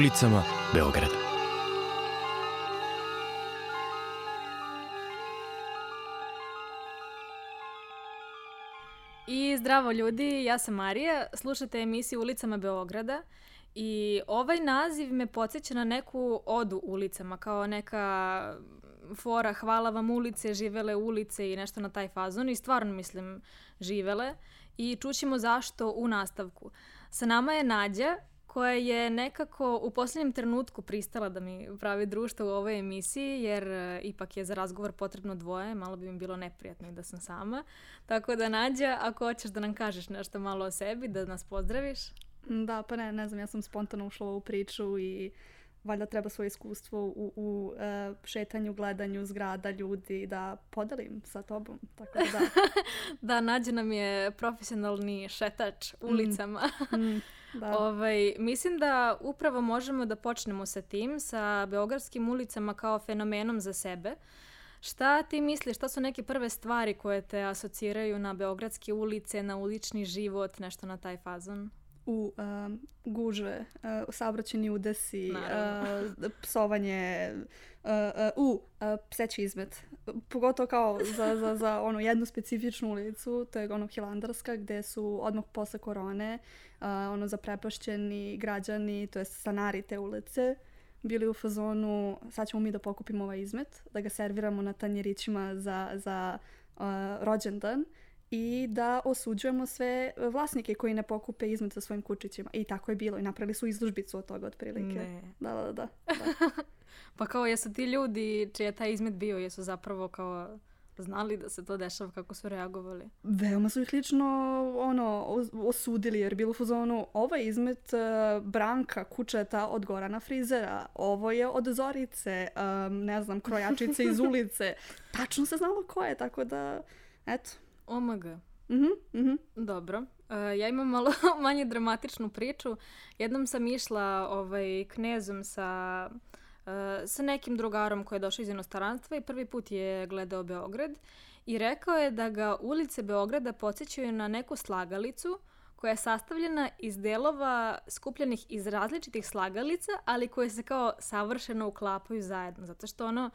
ulicama Beograda. I zdravo ljudi, ja sam Marija, slušate emisiju Ulicama Beograda i ovaj naziv me podsjeća na neku odu ulicama, kao neka fora hvala vam ulice, živele ulice i nešto na taj fazon i stvarno mislim živele i čućemo zašto u nastavku. Sa nama je Nađa koja je nekako u posljednjem trenutku pristala da mi pravi društvo u ovoj emisiji, jer uh, ipak je za razgovor potrebno dvoje, malo bi mi bilo neprijatno i da sam sama. Tako da, Nađa, ako hoćeš da nam kažeš nešto malo o sebi, da nas pozdraviš. Da, pa ne, ne znam, ja sam spontano ušla u ovu priču i valjda treba svoje iskustvo u, u uh, šetanju, gledanju zgrada, ljudi da podelim sa tobom. Tako da, da. da, Nađa nam je profesionalni šetač ulicama. Mm, mm, da. Ovaj, mislim da upravo možemo da počnemo sa tim, sa beogradskim ulicama kao fenomenom za sebe. Šta ti misliš, šta su neke prve stvari koje te asociraju na beogradske ulice, na ulični život, nešto na taj fazon? u um, gužve, uh, saobraćeni udesi, uh, psovanje, uh, uh, uh, pseći izmet. Pogotovo kao za, za, za ono jednu specifičnu ulicu, to je ono Hilandarska, gde su odmah posle korone uh, ono zaprepašćeni građani, to je stanari te ulice, bili u fazonu sad ćemo mi da pokupimo ovaj izmet, da ga serviramo na tanjerićima za, za uh, rođendan i da osuđujemo sve vlasnike koji ne pokupe izmet sa svojim kučićima. I tako je bilo i napravili su izlužbicu od toga otprilike. Ne. Da, da, da. da. pa kao jesu ti ljudi čiji je taj izmet bio, jesu zapravo kao znali da se to dešava, kako su reagovali? Veoma su ih lično ono, osudili jer bilo u fazonu ovaj izmet uh, Branka Kučeta od Gorana Frizera, ovo je od Zorice, um, ne znam, krojačice iz ulice. Tačno se znalo ko je, tako da, eto, OMG. Mhm, mhm. Dobro. Uh, ja imam malo manje dramatičnu priču. Jednom sam išla ovaj, knezom sa, uh, sa nekim drugarom koji je došao iz inostranstva i prvi put je gledao Beograd i rekao je da ga ulice Beograda podsjećaju na neku slagalicu koja je sastavljena iz delova skupljenih iz različitih slagalica, ali koje se kao savršeno uklapaju zajedno, zato što ono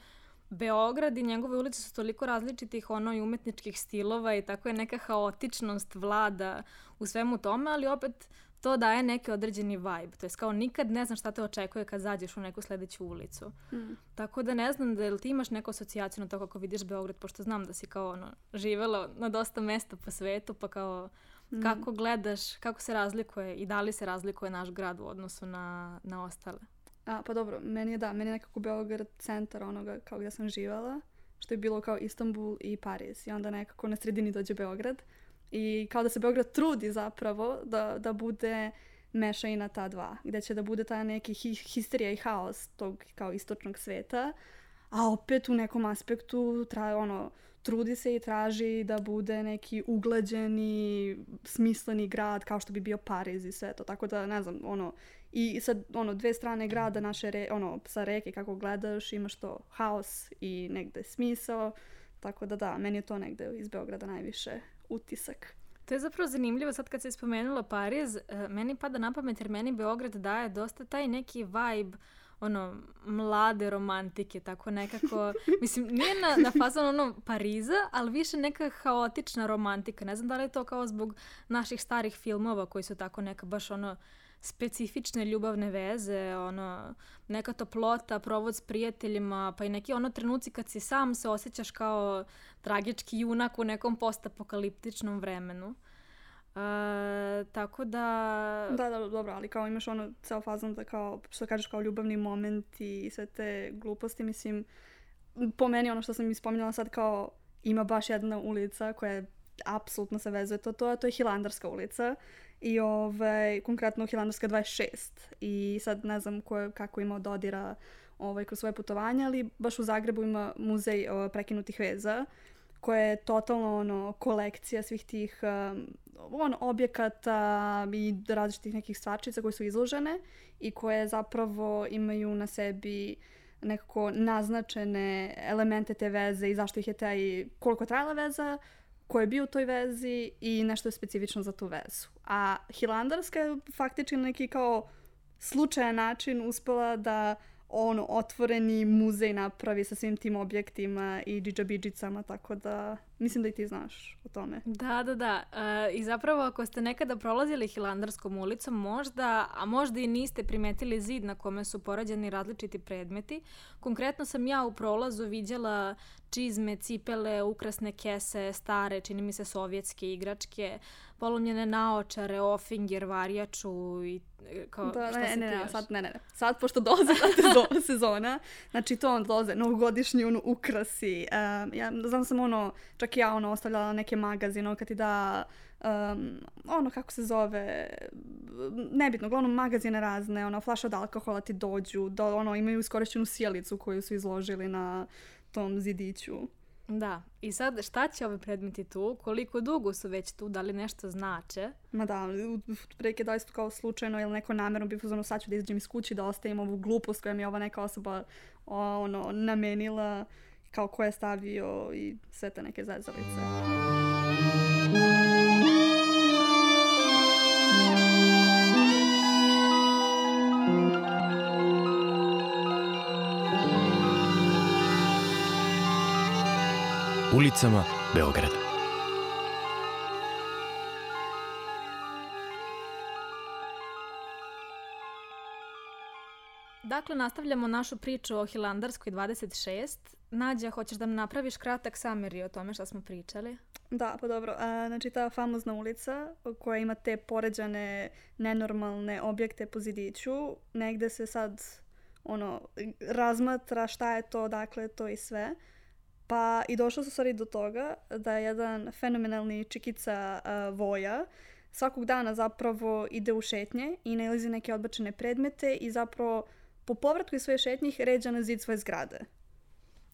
Beograd i njegove ulice su toliko različitih ono i umetničkih stilova i tako je neka haotičnost vlada u svemu tome, ali opet to daje neki određeni vibe. To je kao nikad ne znam šta te očekuje kad zađeš u neku sledeću ulicu. Mm. Tako da ne znam da li ti imaš neku asocijaciju na to kako vidiš Beograd, pošto znam da si kao ono, živela na dosta mesta po svetu, pa kao mm. kako gledaš, kako se razlikuje i da li se razlikuje naš grad u odnosu na, na ostale? A, pa dobro, meni je da, meni je nekako Beograd centar onoga kao gdje sam živala, što je bilo kao Istanbul i Pariz. I onda nekako na sredini dođe Beograd. I kao da se Beograd trudi zapravo da, da bude mešajina ta dva, gde će da bude ta neki hi histerija i haos tog kao istočnog sveta, a opet u nekom aspektu tra, ono, trudi se i traži da bude neki uglađeni, smisleni grad kao što bi bio Pariz i sve to. Tako da, ne znam, ono, i sad, ono, dve strane grada naše, re, ono, sa reke kako gledaš, imaš to haos i negde smisao. Tako da da, meni je to negde iz Beograda najviše utisak. To je zapravo zanimljivo sad kad se spomenula Pariz, uh, meni pada na pamet jer meni Beograd daje dosta taj neki vibe ono, mlade romantike, tako nekako, mislim, nije na, na fazon ono Pariza, ali više neka haotična romantika. Ne znam da li je to kao zbog naših starih filmova koji su tako neka baš ono specifične ljubavne veze, ono, neka toplota, provod s prijateljima, pa i neki ono trenuci kad si sam se osjećaš kao tragički junak u nekom postapokaliptičnom vremenu. Uh, tako da... Da, da, dobro, ali kao imaš ono ceo fazon da kao, što kažeš, kao ljubavni moment i sve te gluposti, mislim, po meni ono što sam ispominjala sad kao ima baš jedna ulica koja apsolutno se vezuje to, to, to je Hilandarska ulica i ovaj, konkretno Hilandarska 26 i sad ne znam ko, kako ima dodira ovaj, kroz svoje putovanje, ali baš u Zagrebu ima muzej o, prekinutih veza koja je totalno ono kolekcija svih tih um, on objekata i različitih nekih stvarčica koje su izložene i koje zapravo imaju na sebi nekako naznačene elemente te veze i zašto ih je taj, koliko trajala veza, ko je bio u toj vezi i nešto je specifično za tu vezu. A Hilandarska je faktički neki kao slučajan način uspela da ono, otvoreni muzej napravi sa svim tim objektima i džidžabidžicama, tako da mislim da i ti znaš o tome. Da, da, da. E, I zapravo ako ste nekada prolazili Hilandarskom ulicom, možda, a možda i niste primetili zid na kome su porađeni različiti predmeti. Konkretno sam ja u prolazu vidjela čizme, cipele, ukrasne kese, stare, čini mi se sovjetske igračke, polomljene naočare, ofinger, varjaču i e, kao Da, šta ne, se ne, ne, sad, ne, ne, ne. Sad, pošto dolaze sezona, znači to on dolaze, novogodišnji ono ukrasi. Um, ja znam sam ono, čak i ja ono ostavljala neke magazine, ono kad ti da um, ono kako se zove, nebitno, uglavnom magazine razne, ono, flaša od alkohola ti dođu, do, ono, imaju iskorišćenu sjelicu koju su izložili na tom zidiću. Da, i sad šta će ovi predmeti tu, koliko dugo su već tu, da li nešto znače? Ma da, preke da isto kao slučajno ili neko namjerno bi uzmano sad ću da izađem iz kući da ostavim ovu glupost koja mi je ova neka osoba o, ono, namenila kao ko je stavio i sve te neke zezalice. Ulicama Beograda. Dakle, nastavljamo našu priču o Hilandarskoj 26. Nađa, hoćeš da mi napraviš kratak sameri o tome što smo pričali? Da, pa dobro. A, znači ta famozna ulica koja ima te poređane nenormalne objekte po zidiću, negde se sad ono, razmatra šta je to, dakle to i sve. Pa i došlo su stvari do toga da je jedan fenomenalni čikica a, Voja svakog dana zapravo ide u šetnje i nalazi neke odbačene predmete i zapravo po povratku iz svoje šetnje ih ređa na zid svoje zgrade.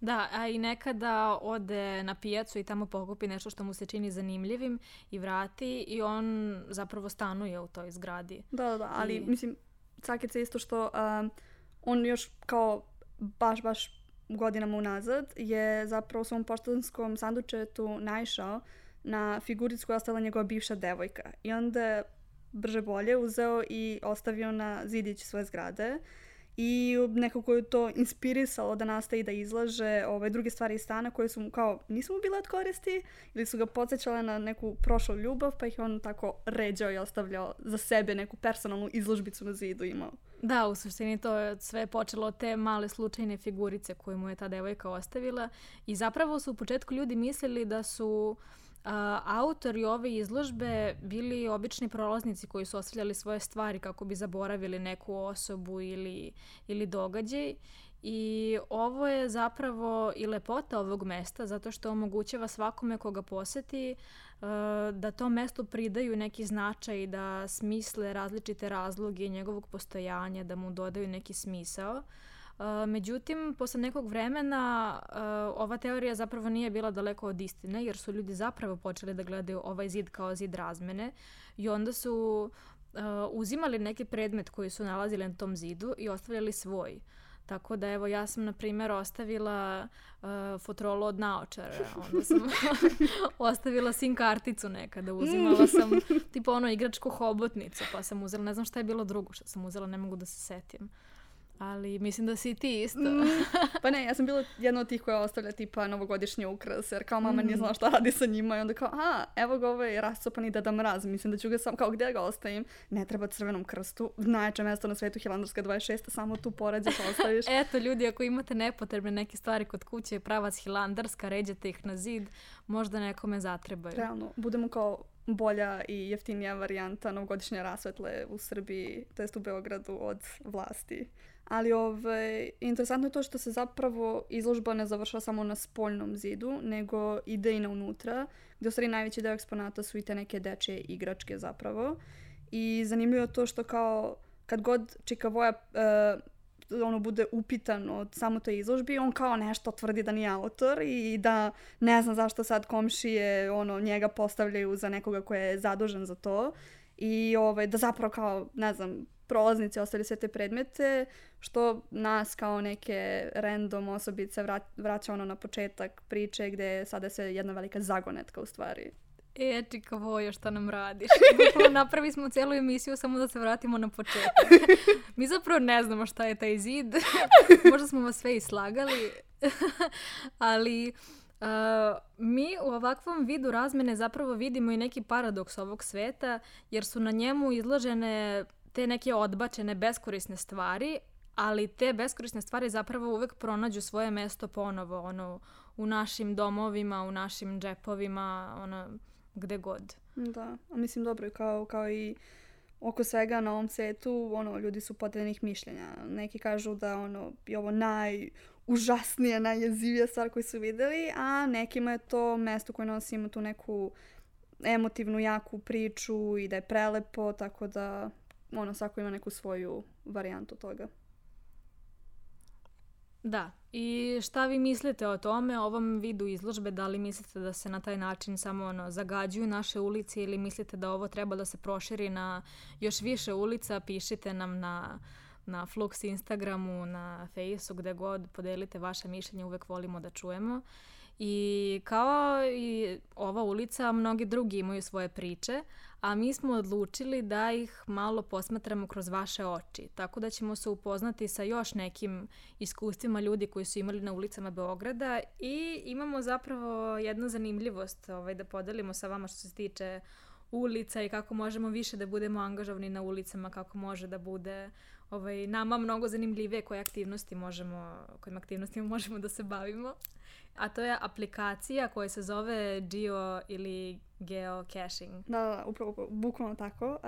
Da, a i nekada ode na pijacu i tamo pokupi nešto što mu se čini zanimljivim i vrati i on zapravo stanuje u toj zgradi. Da, da, da, ali I- mislim, cakica isto što um, on još kao baš, baš godinama unazad je zapravo u svom poštanskom sandučetu naišao na figuricu koja je ostala njegova bivša devojka. I onda brže bolje uzeo i ostavio na zidić svoje zgrade i nekako je to inspirisalo da nastaje da izlaže ove druge stvari iz stana koje su mu kao nisu mu bile od koristi ili su ga podsjećale na neku prošlu ljubav pa ih on tako ređao i ostavljao za sebe neku personalnu izložbicu na zidu imao. Da, u suštini to je sve počelo od te male slučajne figurice koje mu je ta devojka ostavila i zapravo su u početku ljudi mislili da su a, autori ove izložbe bili obični prolaznici koji su ostavljali svoje stvari kako bi zaboravili neku osobu ili, ili događaj i ovo je zapravo i lepota ovog mesta zato što omogućava svakome koga poseti uh, da tom mestu pridaju neki značaj, da smisle različite razloge njegovog postojanja, da mu dodaju neki smisao. Uh, međutim, posle nekog vremena ova teorija zapravo nije bila daleko od istine, jer su ljudi zapravo počeli da gledaju ovaj zid kao zid razmene i onda su uzimali neki predmet koji su nalazili na tom zidu i ostavljali svoj. Tako da evo ja sam na primjer ostavila uh, fotrolu od naočara, onda sam ostavila sim karticu nekada, uzimala sam tipa ono igračku hobotnicu, pa sam uzela, ne znam šta je bilo drugo što sam uzela, ne mogu da se setim. Ali mislim da si i ti isto. Pa ne, ja sam bila jedna od tih koja ostavlja tipa novogodišnji ukras, jer kao mama nije znala šta radi sa njima i onda kao, a, evo ga ovaj rascopani Deda Mraz, mislim da ću ga sam, kao gdje ga ostavim, ne treba crvenom krstu, najjače mesto na svetu Hilandarska 26, samo tu poređe pa ostaviš. Eto ljudi, ako imate nepotrebne neke stvari kod kuće, pravac Hilandarska, ređete ih na zid, možda nekome zatrebaju. Realno, budemo kao bolja i jeftinija varijanta novogodišnje rasvetle u Srbiji, to jest u Beogradu od vlasti. Ali ovaj, interesantno je to što se zapravo izložba ne završava samo na spoljnom zidu, nego ide i na unutra, gdje u stvari najveći deo eksponata su i te neke dečje igračke zapravo. I zanimljivo je to što kao kad god Čika Voja e, ono bude upitan od samo toj izložbi, on kao nešto tvrdi da nije autor i da ne znam zašto sad komšije ono njega postavljaju za nekoga ko je zadužen za to i ovaj, da zapravo kao, ne znam, prolaznici ostavili sve te predmete, što nas kao neke random osobice vra- vraća ono na početak priče gde sada je sve jedna velika zagonetka u stvari. E, čika Vojo, šta nam radiš? Napravi smo cijelu emisiju samo da se vratimo na početak. Mi zapravo ne znamo šta je taj zid. Možda smo vas sve islagali. Ali uh, mi u ovakvom vidu razmene zapravo vidimo i neki paradoks ovog sveta, jer su na njemu izložene te neke odbačene, beskorisne stvari, ali te beskorisne stvari zapravo uvek pronađu svoje mesto ponovo, ono, u našim domovima, u našim džepovima, ono, gde god. Da, a mislim dobro kao, kao i oko svega na ovom svetu, ono, ljudi su podeljenih mišljenja. Neki kažu da ono, je ovo najužasnija, najjezivija stvar koju su videli, a nekima je to mesto koje nosi ima tu neku emotivnu, jaku priču i da je prelepo, tako da ono, svako ima neku svoju varijantu toga. Da. I šta vi mislite o tome, o ovom vidu izložbe? Da li mislite da se na taj način samo ono, zagađuju naše ulice ili mislite da ovo treba da se proširi na još više ulica? Pišite nam na, na Flux Instagramu, na Facebooku, gde god podelite vaše mišljenje, uvek volimo da čujemo. I kao i ova ulica, mnogi drugi imaju svoje priče, a mi smo odlučili da ih malo posmatramo kroz vaše oči. Tako da ćemo se upoznati sa još nekim iskustvima ljudi koji su imali na ulicama Beograda i imamo zapravo jednu zanimljivost ovaj, da podelimo sa vama što se tiče ulica i kako možemo više da budemo angažovani na ulicama, kako može da bude ovaj, nama mnogo zanimljivije koje aktivnosti možemo, kojim aktivnostima možemo da se bavimo. A to je aplikacija koja se zove Geo ili geocaching. Da, da, upravo, bukvalno tako. Uh,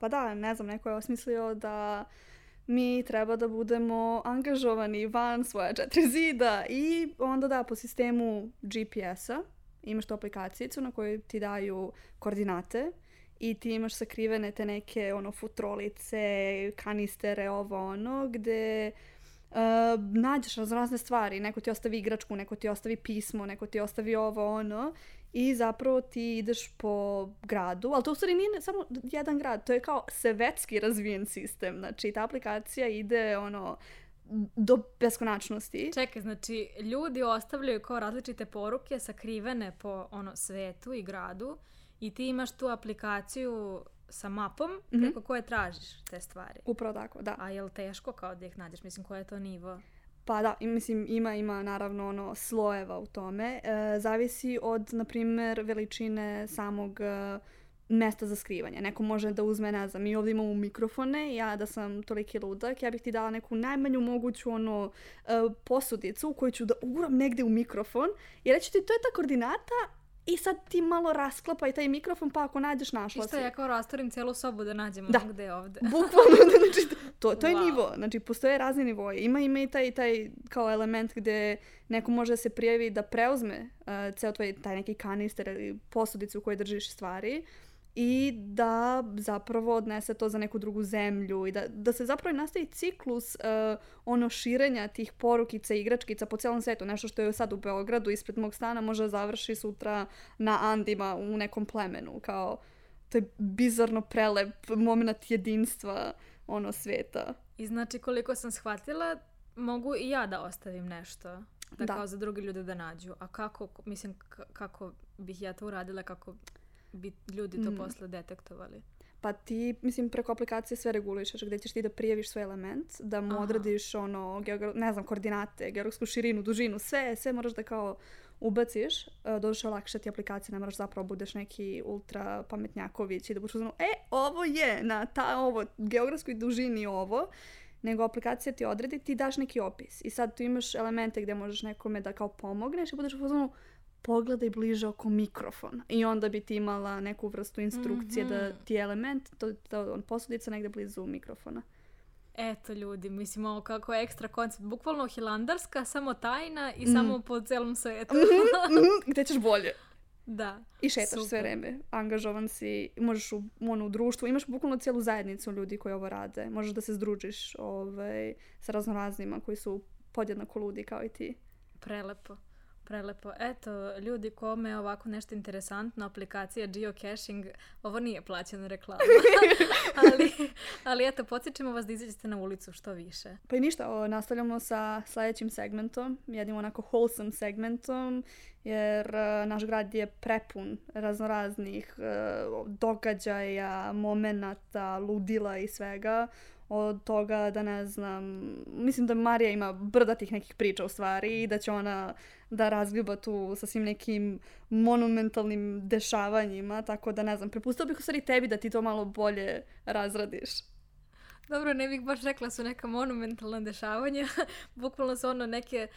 pa da, ne znam, neko je osmislio da mi treba da budemo angažovani van svoja četiri zida i onda da, po sistemu GPS-a imaš tu aplikacijicu na kojoj ti daju koordinate i ti imaš sakrivene te neke ono futrolice, kanistere, ovo ono, gde uh, nađeš razne stvari. Neko ti ostavi igračku, neko ti ostavi pismo, neko ti ostavi ovo ono i zapravo ti ideš po gradu, ali to u stvari nije samo jedan grad, to je kao svetski razvijen sistem. Znači, ta aplikacija ide ono do beskonačnosti. Čekaj, znači, ljudi ostavljaju kao različite poruke sakrivene po ono svetu i gradu i ti imaš tu aplikaciju sa mapom mm -hmm. preko koje tražiš te stvari. Upravo tako, da. A je li teško kao da ih nađeš? Mislim, koje je to nivo? Pa da, mislim ima ima naravno ono slojeva u tome. E, zavisi od na primjer veličine samog e, mesta za skrivanje. Neko može da uzme, ne znam, mi ovdje imamo mikrofone, ja da sam toliki ludak, ja bih ti dala neku najmanju moguću ono e, posudicu koju ću da uguram negde u mikrofon i reći ti to je ta koordinata, i sad ti malo rasklapaj taj mikrofon, pa ako nađeš našla Isto ja kao rastorim celu sobu da nađemo da. gde ovde. Bukvalno, znači, to, to je wow. nivo. Znači, postoje razni nivoje. Ima, ima i taj, taj kao element gde neko može da se prijavi da preuzme uh, ceo tvoj taj neki kanister ili posudicu u kojoj držiš stvari i da zapravo odnese to za neku drugu zemlju i da, da se zapravo nastavi ciklus uh, ono širenja tih porukica i igračkica po celom svetu. Nešto što je sad u Beogradu ispred mog stana može završi sutra na Andima u nekom plemenu. Kao, to je bizarno prelep moment jedinstva ono sveta. I znači koliko sam shvatila, mogu i ja da ostavim nešto. Da, da. kao za druge ljude da nađu. A kako, mislim, kako bih ja to uradila, kako bi ljudi to mm. posle detektovali? Pa ti, mislim, preko aplikacije sve regulišeš, gde ćeš ti da prijaviš svoj element, da mu Aha. odrediš ono, geogra ne znam, koordinate, geografsku širinu, dužinu, sve, sve moraš da kao ubaciš, uh, doduše lakše ti aplikacija, ne moraš zapravo budeš neki ultra pametnjaković i da budeš uzmano, e, ovo je na ta, ovo, geografskoj dužini ovo, nego aplikacija ti odredi, ti daš neki opis i sad tu imaš elemente gde možeš nekome da kao pomogneš i budeš uzmano, pogledaj bliže oko mikrofona i onda bi ti imala neku vrstu instrukcije mm -hmm. da mhm. ti element, to, to on posudica negde blizu mikrofona. Eto ljudi, mislim ovo kako je ekstra koncept, bukvalno hilandarska, samo tajna i mm. samo po celom svetu. mm -hmm, gde ćeš bolje. Da. I šetaš super. sve vreme, angažovan si, možeš u, ono, u društvu, imaš bukvalno cijelu zajednicu ljudi koji ovo rade, možeš da se združiš ovaj, sa raznoraznima koji su podjednako ludi kao i ti. Prelepo prelepo. Eto, ljudi, kome je ovako nešto interesantno, aplikacija geocaching, ovo nije plaćena reklama, ali, ali eto, podsjećamo vas da izađete na ulicu što više. Pa i ništa, o, nastavljamo sa sledećim segmentom, jednim onako wholesome segmentom, jer uh, naš grad je prepun raznoraznih uh, događaja, momenata, ludila i svega od toga da ne znam, mislim da Marija ima brda tih nekih priča u stvari i da će ona da razgljuba tu sa svim nekim monumentalnim dešavanjima, tako da ne znam, prepustila bih u stvari tebi da ti to malo bolje razradiš. Dobro, ne bih baš rekla su neka monumentalna dešavanja, bukvalno su ono neke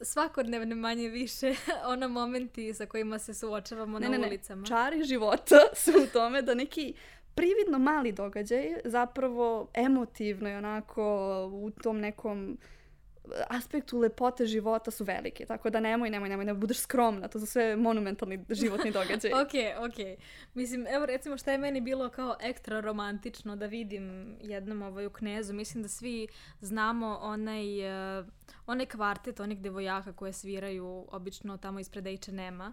svakodnevne manje više ona momenti sa kojima se suočavamo ne, na ne, ulicama. Ne, čari života su u tome da neki prividno mali događaj, zapravo emotivno i onako u tom nekom aspektu lepote života su velike. Tako da nemoj, nemoj, nemoj, ne budeš skromna. To su sve monumentalni životni događaji. ok, ok. Mislim, evo recimo šta je meni bilo kao ekstra romantično da vidim jednom ovaj u Knezu. Mislim da svi znamo onaj, uh, onaj kvartet onih devojaka koje sviraju obično tamo ispred H&M-a.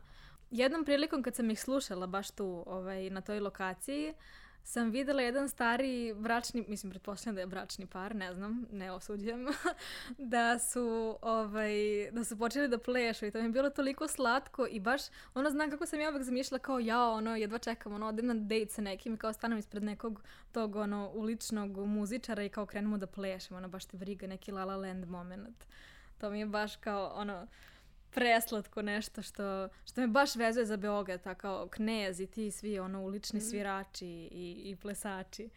Jednom prilikom kad sam ih slušala baš tu ovaj, na toj lokaciji, uh, sam videla jedan stari bračni, mislim, pretpostavljam da je bračni par, ne znam, ne osuđujem, da su, ovaj, da su počeli da plešu i to mi je bilo toliko slatko i baš, ono, znam kako sam ja uvek zamišljala kao ja, ono, jedva čekam, ono, odem na date sa nekim i kao stanem ispred nekog tog, ono, uličnog muzičara i kao krenemo da plešemo, ono, baš te vriga neki La La Land moment. To mi je baš kao, ono, preslatko nešto što, što me baš vezuje za Beograd, ta kao knez i ti svi ono ulični mm. svirači i, i plesači.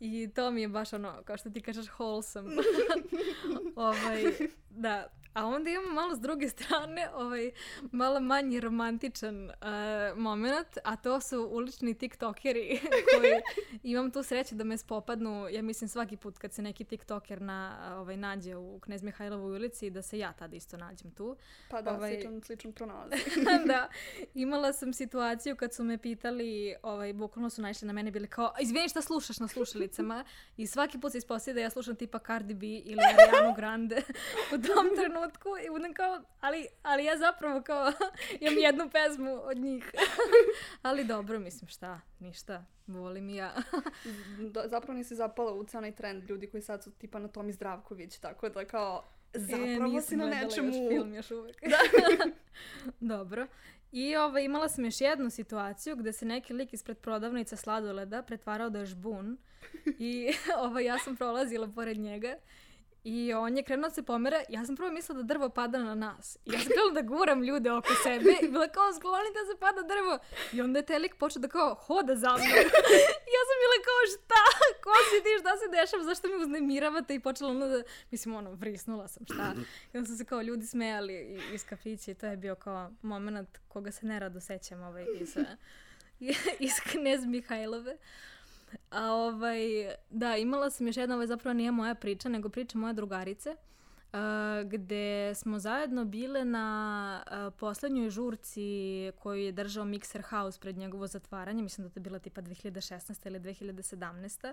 I to mi je baš ono, kao što ti kažeš, wholesome. ovaj, da, A onda imamo malo s druge strane ovaj malo manji romantičan uh, moment, a to su ulični tiktokeri koji imam tu sreću da me spopadnu, ja mislim svaki put kad se neki tiktoker na, ovaj, nađe u Knez Mihajlovoj ulici da se ja tada isto nađem tu. Pa da, ovaj, sličan, sličan pronalazi. da, imala sam situaciju kad su me pitali, ovaj, bukvalno su naišli na mene bili kao, izvini šta slušaš na slušalicama i svaki put se ispostavlja da ja slušam tipa Cardi B ili Ariana Grande u tom trenutku trenutku i budem kao, ali, ali ja zapravo kao imam jednu pesmu od njih. ali dobro, mislim šta, ništa, volim i ja. zapravo nisi zapala u onaj trend ljudi koji sad su tipa na Tomi Zdravković, tako da kao zapravo e, si na nečemu. Još film još uvek. Da. dobro. I ovaj, imala sam još jednu situaciju gde se neki lik ispred prodavnica sladoleda pretvarao da je žbun i ovaj, ja sam prolazila pored njega I on je krenuo da se pomera, ja sam prvo mislila da drvo pada na nas. I ja sam krenula da guram ljude oko sebe i bila kao sklonite da se pada drvo. I onda je telik počeo da kao hoda za mnom. I ja sam bila kao šta? Ko si ti? Šta se dešava? Zašto me uznemiravate? I počela ono da, mislim ono, vrisnula sam šta. I onda su se kao ljudi smejali iz kafića i to je bio kao moment koga se nerado sećam ovaj, iz, iz Knez Mihajlove. A ovaj, da, imala sam još jedna, ovo zapravo nije moja priča, nego priča moje drugarice, uh, gde smo zajedno bile na uh, poslednjoj žurci koju je držao Mixer House pred njegovo zatvaranje, mislim da to je bila tipa 2016. ili 2017.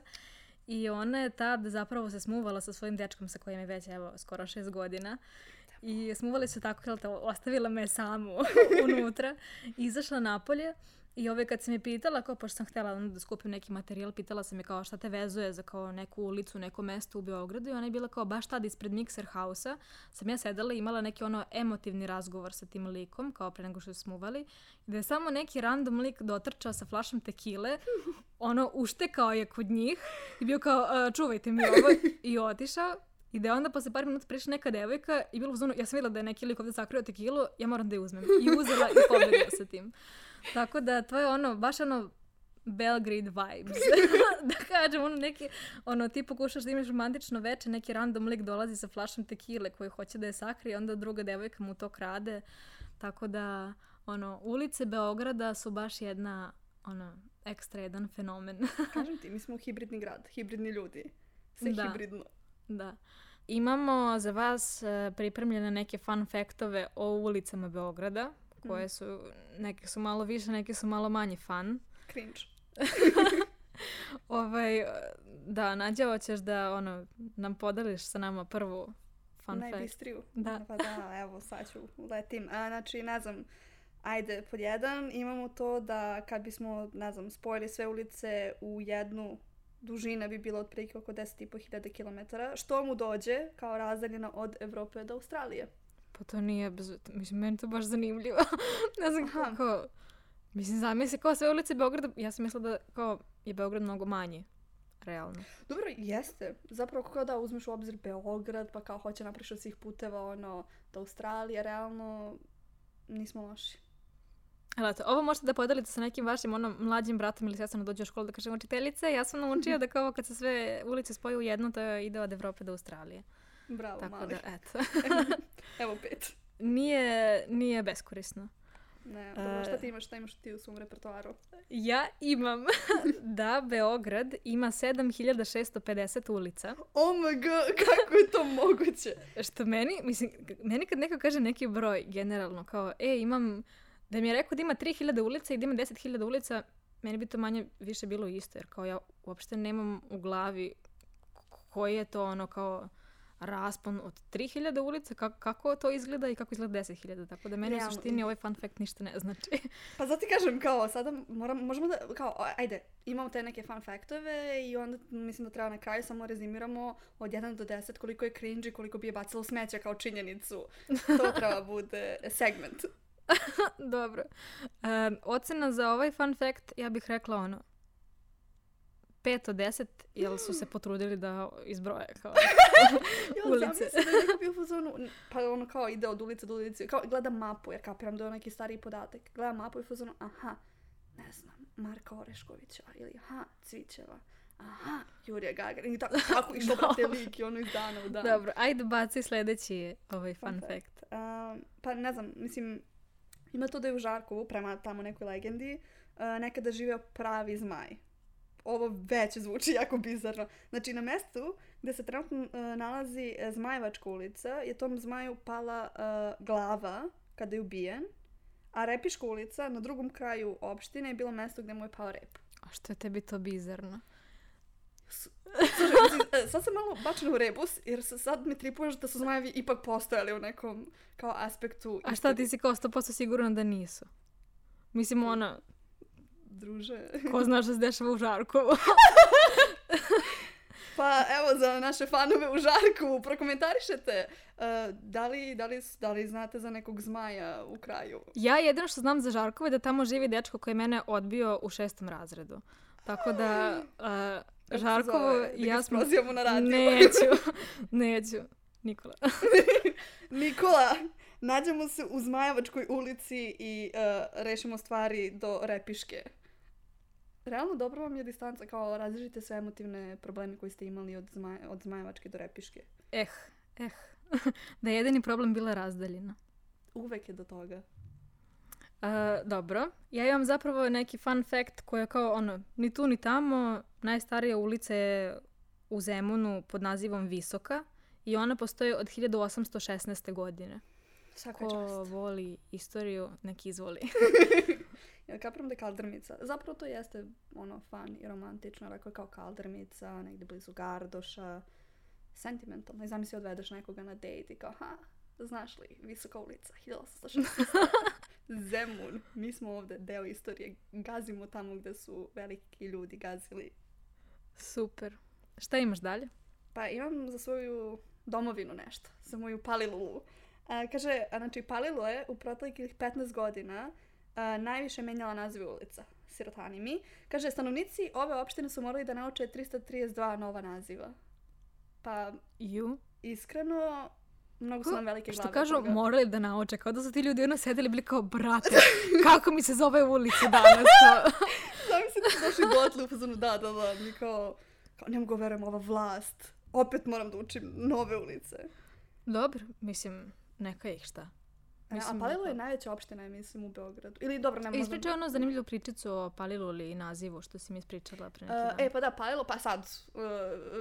I ona je tad zapravo se smuvala sa svojim dečkom sa kojim je već evo skoro šest godina. I smuvali su tako, jel te, ostavila me samu unutra, izašla napolje I ove kad sam je pitala, kao pošto sam htjela da skupim neki materijal, pitala sam je kao šta te vezuje za kao neku ulicu, neko mesto u Beogradu? I ona je bila kao baš tad ispred Mixer House-a. Sam ja sedela i imala neki ono emotivni razgovor sa tim likom, kao pre nego što smo uvali, da je samo neki random lik dotrčao sa flašom tekile, ono uštekao je kod njih i bio kao uh, čuvajte mi ovo. I otišao. I da je onda posle par minuta prišla neka devojka i bilo u zonu, ja sam videla da je neki lik ovde sakrio tekilu, ja moram da je uzmem. I uzela i pobegla sa tim. Tako da to je ono, baš ono Belgrade vibes. da kažem, ono neki, ono, ti pokušaš da imaš romantično veče, neki random lik dolazi sa flašom tekile koji hoće da je sakri, onda druga devojka mu to krade. Tako da, ono, ulice Beograda su baš jedna, ono, ekstra jedan fenomen. Kažem ti, mi smo hibridni grad, hibridni ljudi. Sve da. hibridno. Da. Imamo za vas e, pripremljene neke fun faktove o ulicama Beograda koje mm. su, neke su malo više, neke su malo manje fun. Cringe. ovaj, da, Nađa, hoćeš da ono, nam podeliš sa nama prvu fun fact. Najbistriju. Da. Pa da, evo, sad ću letim. A, znači, ne znam, ajde, pod jedan imamo to da kad bismo, ne znam, spojili sve ulice u jednu dužina bi bila otprilike oko 10.500 km, što mu dođe kao razdaljina od Evrope do Australije. Pa to nije, bez... mislim, meni to baš zanimljivo. ne znam Aha. kako, mislim, zamisli kao sve ulice Beograda, ja sam mislila da kao je Beograd mnogo manji, realno. Dobro, jeste. Zapravo kako da uzmeš u obzir Beograd, pa kao hoće napriš od svih puteva ono, do Australije, realno nismo loši. Eto, ovo možete da podelite sa nekim vašim ono, mlađim bratom ili sestrom da dođe u školu da kaže učiteljice, ja sam naučio da kao kad se sve ulice spoju u jedno, to ide od Evrope do Australije. Bravo, Tako mali. da, eto. Evo pet. nije, nije beskorisno. Ne, dobro, E. šta ti imaš, šta imaš ti u svom repertoaru? Ja imam da Beograd ima 7650 ulica, Oh my god, kako je to moguće? što meni, mislim, meni kad neko kaže neki broj generalno, kao, e, imam, da mi je rekao da ima 3000 ulica i da ima 10.000 ulica, meni bi to manje više bilo isto, jer kao ja uopšte nemam u glavi koji je to ono kao raspon od 3000 ulica, kako, kako to izgleda i kako izgleda 10.000, tako da meni u Realno. suštini ovaj fun fact ništa ne znači. Pa zato ti kažem, kao, sada moram, možemo da, kao, ajde, imamo te neke fun faktove i onda mislim da treba na kraju samo rezimiramo od 1 do 10 koliko je cringe i koliko bi je bacilo smeća kao činjenicu. To treba bude segment. Dobro. Um, ocena za ovaj fun fact, ja bih rekla ono, 5 od 10, jer su se potrudili da izbroje kao Ja, ulice. zamisli da je bio fazonu, pa ono kao ide od ulice do ulice, kao gleda mapu, jer kapiram da je neki stariji podatak. Gleda mapu i fazonu, aha, ne znam, Marka Oreškovića ili aha, Cvićeva. Aha, Jurija Gagarin. I tako, tako išlo, brate, lik i ono iz dana u dan. Dobro, ajde baci sljedeći ovaj fun, Fun fact. Um, pa ne znam, mislim, ima to da je u Žarkovu, prema tamo nekoj legendi, uh, nekada živeo pravi zmaj. Ovo već zvuči jako bizarno. Znači, na mestu gde se trenutno uh, nalazi uh, Zmajevačka ulica je tom zmaju pala uh, glava kada je ubijen, a Repiška ulica na drugom kraju opštine je bilo mesto gde mu je pao rep. A što je tebi to bizarno? Slušaj, e, sad sam malo bačena u rebus, jer sad mi tripuješ da su zmajevi ipak postojali u nekom kao aspektu. A šta ti si kao 100% sigurna da nisu? Mislim, ono, Druže. ko zna što se dešava u Žarkovu. Pa evo za naše fanove u Žarku, prokomentarišete uh, da, li, da, li, da li znate za nekog zmaja u kraju? ja jedino što znam za Žarkove je da tamo živi dečko koji je mene odbio u šestom razredu. Tako da, uh, Žarkovo Da ja smo... na radiju. Neću, neću. Nikola. Nikola, nađemo se u Zmajevačkoj ulici i uh, rešimo stvari do Repiške. Realno dobro vam je distanca, kao različite sve emotivne probleme koje ste imali od, Zmaj, od Zmajevačke do Repiške. Eh, eh. da je jedini problem bila razdaljina. Uvek je do toga. Uh, dobro. Ja imam zapravo neki fun fact koji je kao ono, ni tu ni tamo, najstarija ulica je u Zemunu pod nazivom Visoka i ona postoji od 1816. godine. Svaka Ko čast. voli istoriju, neki izvoli. Ja kapiram da je kaldrmica. Zapravo to jeste ono fan i romantično. Rekao je kao kaldrmica, negdje blizu Gardoša. Sentimentalno. I zamisli odvedeš nekoga na dejt i kao, ha, znaš li, visoka ulica, 1860. Zemun. Mi smo ovde deo istorije. Gazimo tamo gde su veliki ljudi gazili. Super. Šta imaš dalje? Pa imam za svoju domovinu nešto. Za moju Palilulu. A, kaže, a, znači Palilu je u proteklih 15 godina a, najviše menjala nazive ulica. Sirotani mi. Kaže, stanovnici ove opštine su morali da nauče 332 nova naziva. Pa, Ju? iskreno, mnogo su nam velike glave. Što kažu, toga. morali da nauče. Kao da su ti ljudi ono sedeli bili kao, brate, kako mi se zove ulica danas? Kao, Zamislite su došli dotle u fazonu, da, da, da. Mi kao, kao ne mogu verujem ova vlast. Opet moram da učim nove ulice. Dobro, mislim, neka ih šta. A Mislim, Palilo je da- najveća opština, mislim, u Beogradu. Ili dobro, ne možda... Ispričaj ono zanimljivu pričicu o Palilu ili nazivu što si mi ispričala pre neki Uh, dan. e, pa da, Palilo, pa sad, uh,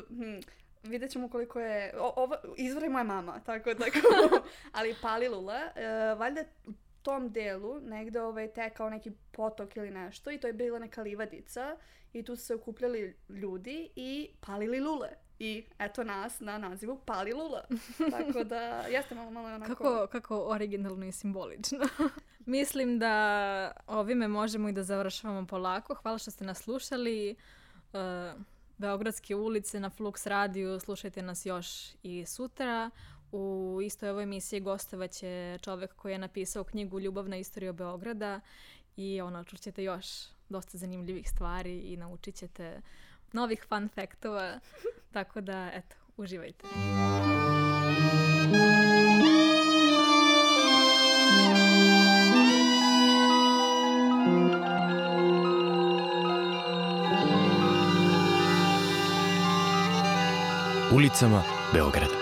hm, vidjet ćemo koliko je, o, ovo, izvora je moja mama, tako, tako, ali Palilula, uh, valjda u tom delu negde ovaj, tekao neki potok ili nešto i to je bila neka livadica i tu su se okupljali ljudi i palili lule. I eto nas na nazivu Pali Lula. Tako da jeste malo, malo onako... Kako, kako originalno i simbolično. Mislim da ovime možemo i da završavamo polako. Hvala što ste nas slušali. Uh, Beogradske ulice na Flux radiju. Slušajte nas još i sutra. U istoj ovoj emisiji gostovaće čovek koji je napisao knjigu Ljubavna istorija Beograda i ono, čućete još dosta zanimljivih stvari i naučit ćete novih fun faktova. Tako da, eto, uživajte. Ulicama Beograda.